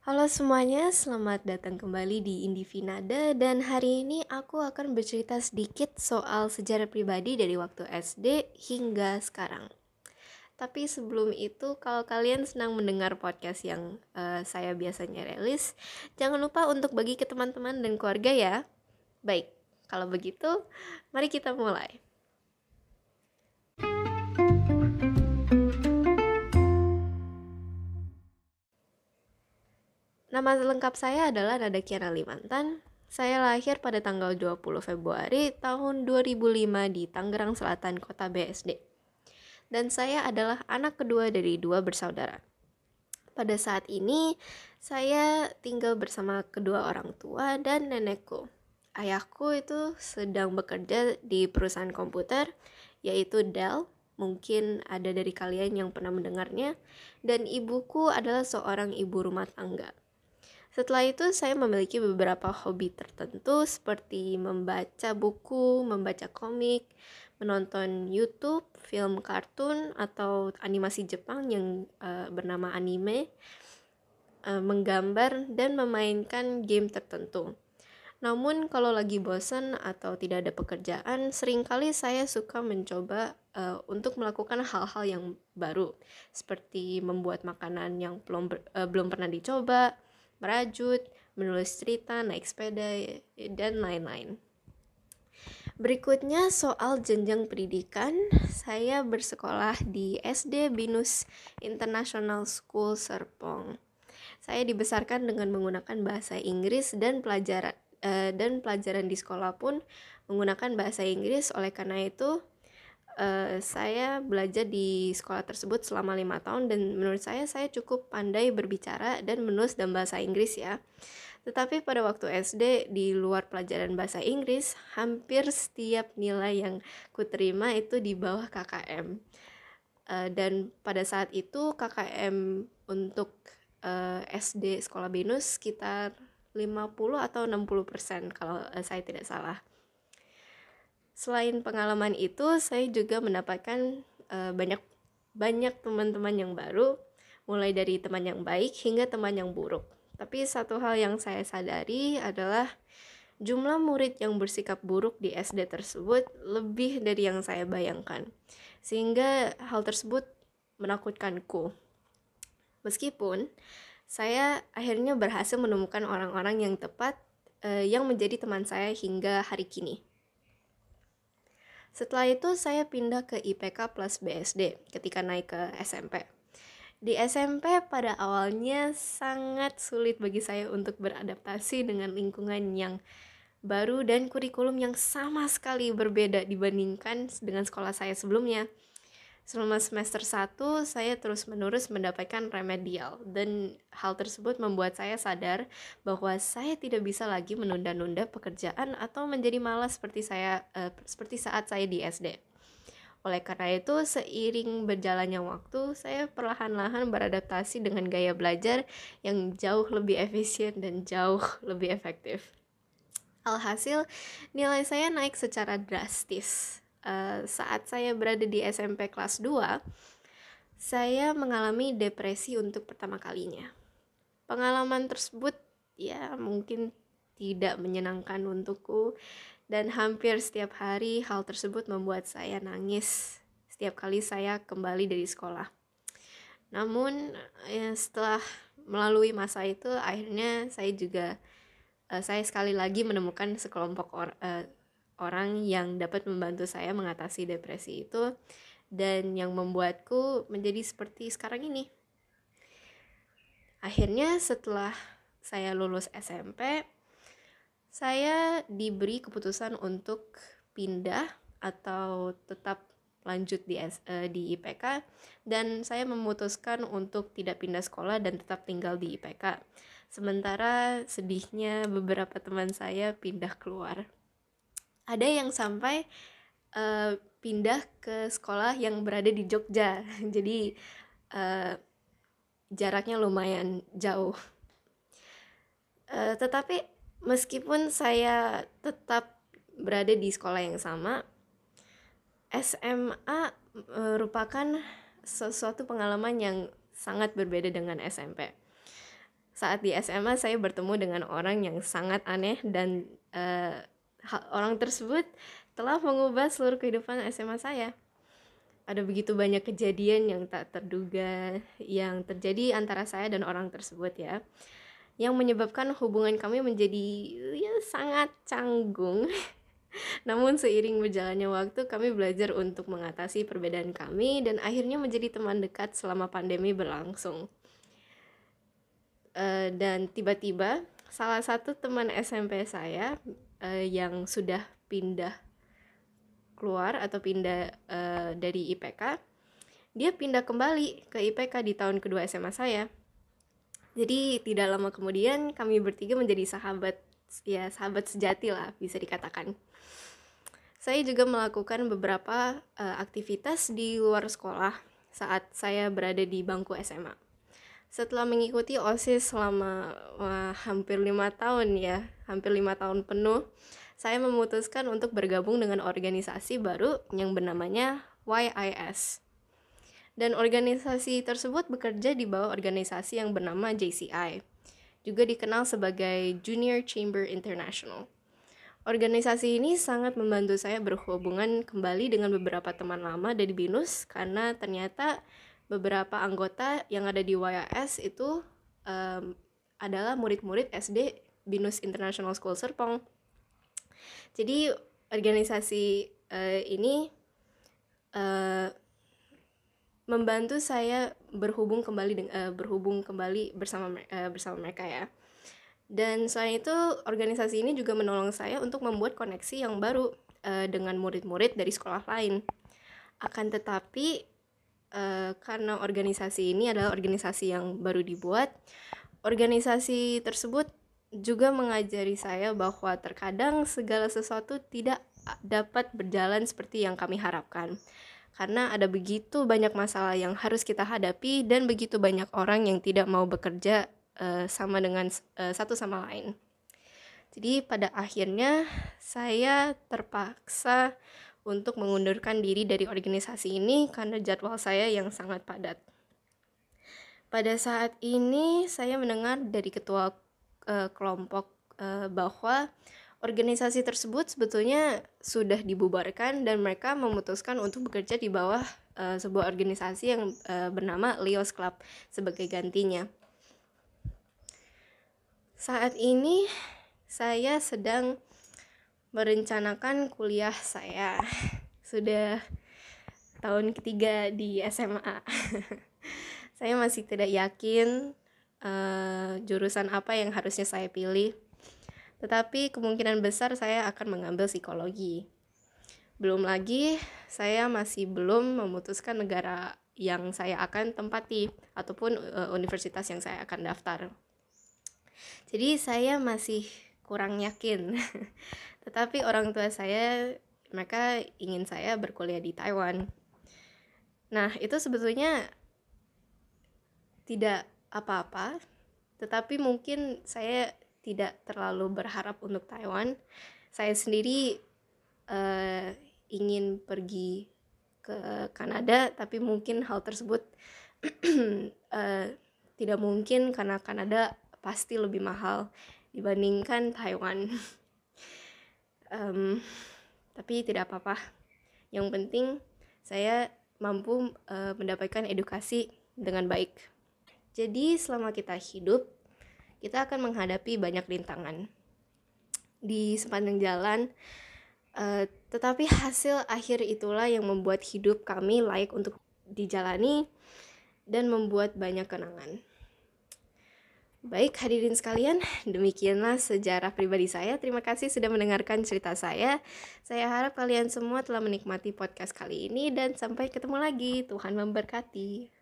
Halo semuanya, selamat datang kembali di Indivinada dan hari ini aku akan bercerita sedikit soal sejarah pribadi dari waktu SD hingga sekarang. Tapi sebelum itu, kalau kalian senang mendengar podcast yang uh, saya biasanya rilis, jangan lupa untuk bagi ke teman-teman dan keluarga ya. Baik, kalau begitu, mari kita mulai. Nama lengkap saya adalah Nada Kiana Limantan. Saya lahir pada tanggal 20 Februari tahun 2005 di Tangerang Selatan, Kota BSD. Dan saya adalah anak kedua dari dua bersaudara. Pada saat ini, saya tinggal bersama kedua orang tua dan nenekku. Ayahku itu sedang bekerja di perusahaan komputer, yaitu Dell. Mungkin ada dari kalian yang pernah mendengarnya. Dan ibuku adalah seorang ibu rumah tangga. Setelah itu saya memiliki beberapa hobi tertentu seperti membaca buku, membaca komik, menonton YouTube, film kartun atau animasi Jepang yang uh, bernama anime, uh, menggambar dan memainkan game tertentu. Namun kalau lagi bosan atau tidak ada pekerjaan, sering kali saya suka mencoba uh, untuk melakukan hal-hal yang baru, seperti membuat makanan yang belum uh, belum pernah dicoba, merajut, menulis cerita, naik sepeda, dan lain-lain. Berikutnya soal jenjang pendidikan, saya bersekolah di SD Binus International School Serpong. Saya dibesarkan dengan menggunakan bahasa Inggris dan pelajaran uh, dan pelajaran di sekolah pun menggunakan bahasa Inggris. Oleh karena itu, uh, saya belajar di sekolah tersebut selama lima tahun dan menurut saya saya cukup pandai berbicara dan menulis dalam bahasa Inggris ya. Tetapi pada waktu SD di luar pelajaran bahasa Inggris, hampir setiap nilai yang kuterima itu di bawah KKM. Uh, eh, dan pada saat itu KKM untuk uh, SD Sekolah Binus sekitar 50 atau 60 persen kalau saya tidak salah. Selain pengalaman itu, saya juga mendapatkan uh, banyak banyak teman-teman yang baru, mulai dari teman yang baik hingga teman yang buruk. Tapi satu hal yang saya sadari adalah jumlah murid yang bersikap buruk di SD tersebut lebih dari yang saya bayangkan. Sehingga hal tersebut menakutkanku. Meskipun saya akhirnya berhasil menemukan orang-orang yang tepat uh, yang menjadi teman saya hingga hari kini. Setelah itu saya pindah ke IPK plus BSD ketika naik ke SMP. Di SMP pada awalnya sangat sulit bagi saya untuk beradaptasi dengan lingkungan yang baru dan kurikulum yang sama sekali berbeda dibandingkan dengan sekolah saya sebelumnya. Selama semester 1, saya terus-menerus mendapatkan remedial dan hal tersebut membuat saya sadar bahwa saya tidak bisa lagi menunda-nunda pekerjaan atau menjadi malas seperti saya uh, seperti saat saya di SD. Oleh karena itu, seiring berjalannya waktu, saya perlahan-lahan beradaptasi dengan gaya belajar yang jauh lebih efisien dan jauh lebih efektif. Alhasil, nilai saya naik secara drastis uh, saat saya berada di SMP kelas 2, saya mengalami depresi untuk pertama kalinya. Pengalaman tersebut ya mungkin tidak menyenangkan untukku dan hampir setiap hari hal tersebut membuat saya nangis setiap kali saya kembali dari sekolah. Namun ya, setelah melalui masa itu akhirnya saya juga uh, saya sekali lagi menemukan sekelompok or, uh, orang yang dapat membantu saya mengatasi depresi itu dan yang membuatku menjadi seperti sekarang ini. Akhirnya setelah saya lulus SMP, saya diberi keputusan untuk pindah atau tetap lanjut di S, uh, di IPK dan saya memutuskan untuk tidak pindah sekolah dan tetap tinggal di IPK. Sementara sedihnya beberapa teman saya pindah keluar ada yang sampai uh, pindah ke sekolah yang berada di Jogja. Jadi uh, jaraknya lumayan jauh. Uh, tetapi meskipun saya tetap berada di sekolah yang sama SMA merupakan sesuatu pengalaman yang sangat berbeda dengan SMP saat di SMA saya bertemu dengan orang yang sangat aneh dan uh, orang tersebut telah mengubah seluruh kehidupan SMA saya. Ada begitu banyak kejadian yang tak terduga yang terjadi antara saya dan orang tersebut ya. Yang menyebabkan hubungan kami menjadi ya sangat canggung. Namun seiring berjalannya waktu kami belajar untuk mengatasi perbedaan kami dan akhirnya menjadi teman dekat selama pandemi berlangsung. Uh, dan tiba-tiba salah satu teman SMP saya uh, yang sudah pindah keluar atau pindah uh, dari IPK, dia pindah kembali ke IPK di tahun kedua SMA saya. Jadi tidak lama kemudian kami bertiga menjadi sahabat ya sahabat sejati lah bisa dikatakan. Saya juga melakukan beberapa uh, aktivitas di luar sekolah saat saya berada di bangku SMA. Setelah mengikuti OSIS selama wah, hampir lima tahun ya, hampir lima tahun penuh, saya memutuskan untuk bergabung dengan organisasi baru yang bernamanya YIS. Dan organisasi tersebut bekerja di bawah organisasi yang bernama JCI, juga dikenal sebagai Junior Chamber International. Organisasi ini sangat membantu saya berhubungan kembali dengan beberapa teman lama dari BINUS karena ternyata beberapa anggota yang ada di YIS itu um, adalah murid-murid SD BINUS International School Serpong. Jadi organisasi uh, ini uh, membantu saya berhubung kembali dengan uh, berhubung kembali bersama uh, bersama mereka ya. Dan selain itu organisasi ini juga menolong saya untuk membuat koneksi yang baru uh, dengan murid-murid dari sekolah lain. Akan tetapi uh, karena organisasi ini adalah organisasi yang baru dibuat organisasi tersebut juga mengajari saya bahwa terkadang segala sesuatu tidak dapat berjalan seperti yang kami harapkan. Karena ada begitu banyak masalah yang harus kita hadapi dan begitu banyak orang yang tidak mau bekerja uh, sama dengan uh, satu sama lain. Jadi pada akhirnya saya terpaksa untuk mengundurkan diri dari organisasi ini karena jadwal saya yang sangat padat. Pada saat ini saya mendengar dari ketua uh, kelompok uh, bahwa organisasi tersebut sebetulnya sudah dibubarkan dan mereka memutuskan untuk bekerja di bawah uh, sebuah organisasi yang uh, bernama Leos Club sebagai gantinya. Saat ini saya sedang merencanakan kuliah saya. Sudah tahun ketiga di SMA. saya masih tidak yakin uh, jurusan apa yang harusnya saya pilih. Tetapi kemungkinan besar saya akan mengambil psikologi. Belum lagi saya masih belum memutuskan negara yang saya akan tempati ataupun uh, universitas yang saya akan daftar. Jadi saya masih kurang yakin. Tetapi orang tua saya mereka ingin saya berkuliah di Taiwan. Nah, itu sebetulnya tidak apa-apa tetapi mungkin saya tidak terlalu berharap untuk Taiwan saya sendiri uh, ingin pergi ke Kanada tapi mungkin hal tersebut uh, tidak mungkin karena Kanada pasti lebih mahal dibandingkan Taiwan um, tapi tidak apa-apa yang penting saya mampu uh, mendapatkan edukasi dengan baik jadi selama kita hidup, kita akan menghadapi banyak rintangan di sepanjang jalan. Uh, tetapi hasil akhir itulah yang membuat hidup kami layak untuk dijalani dan membuat banyak kenangan. Baik hadirin sekalian, demikianlah sejarah pribadi saya. Terima kasih sudah mendengarkan cerita saya. Saya harap kalian semua telah menikmati podcast kali ini dan sampai ketemu lagi. Tuhan memberkati.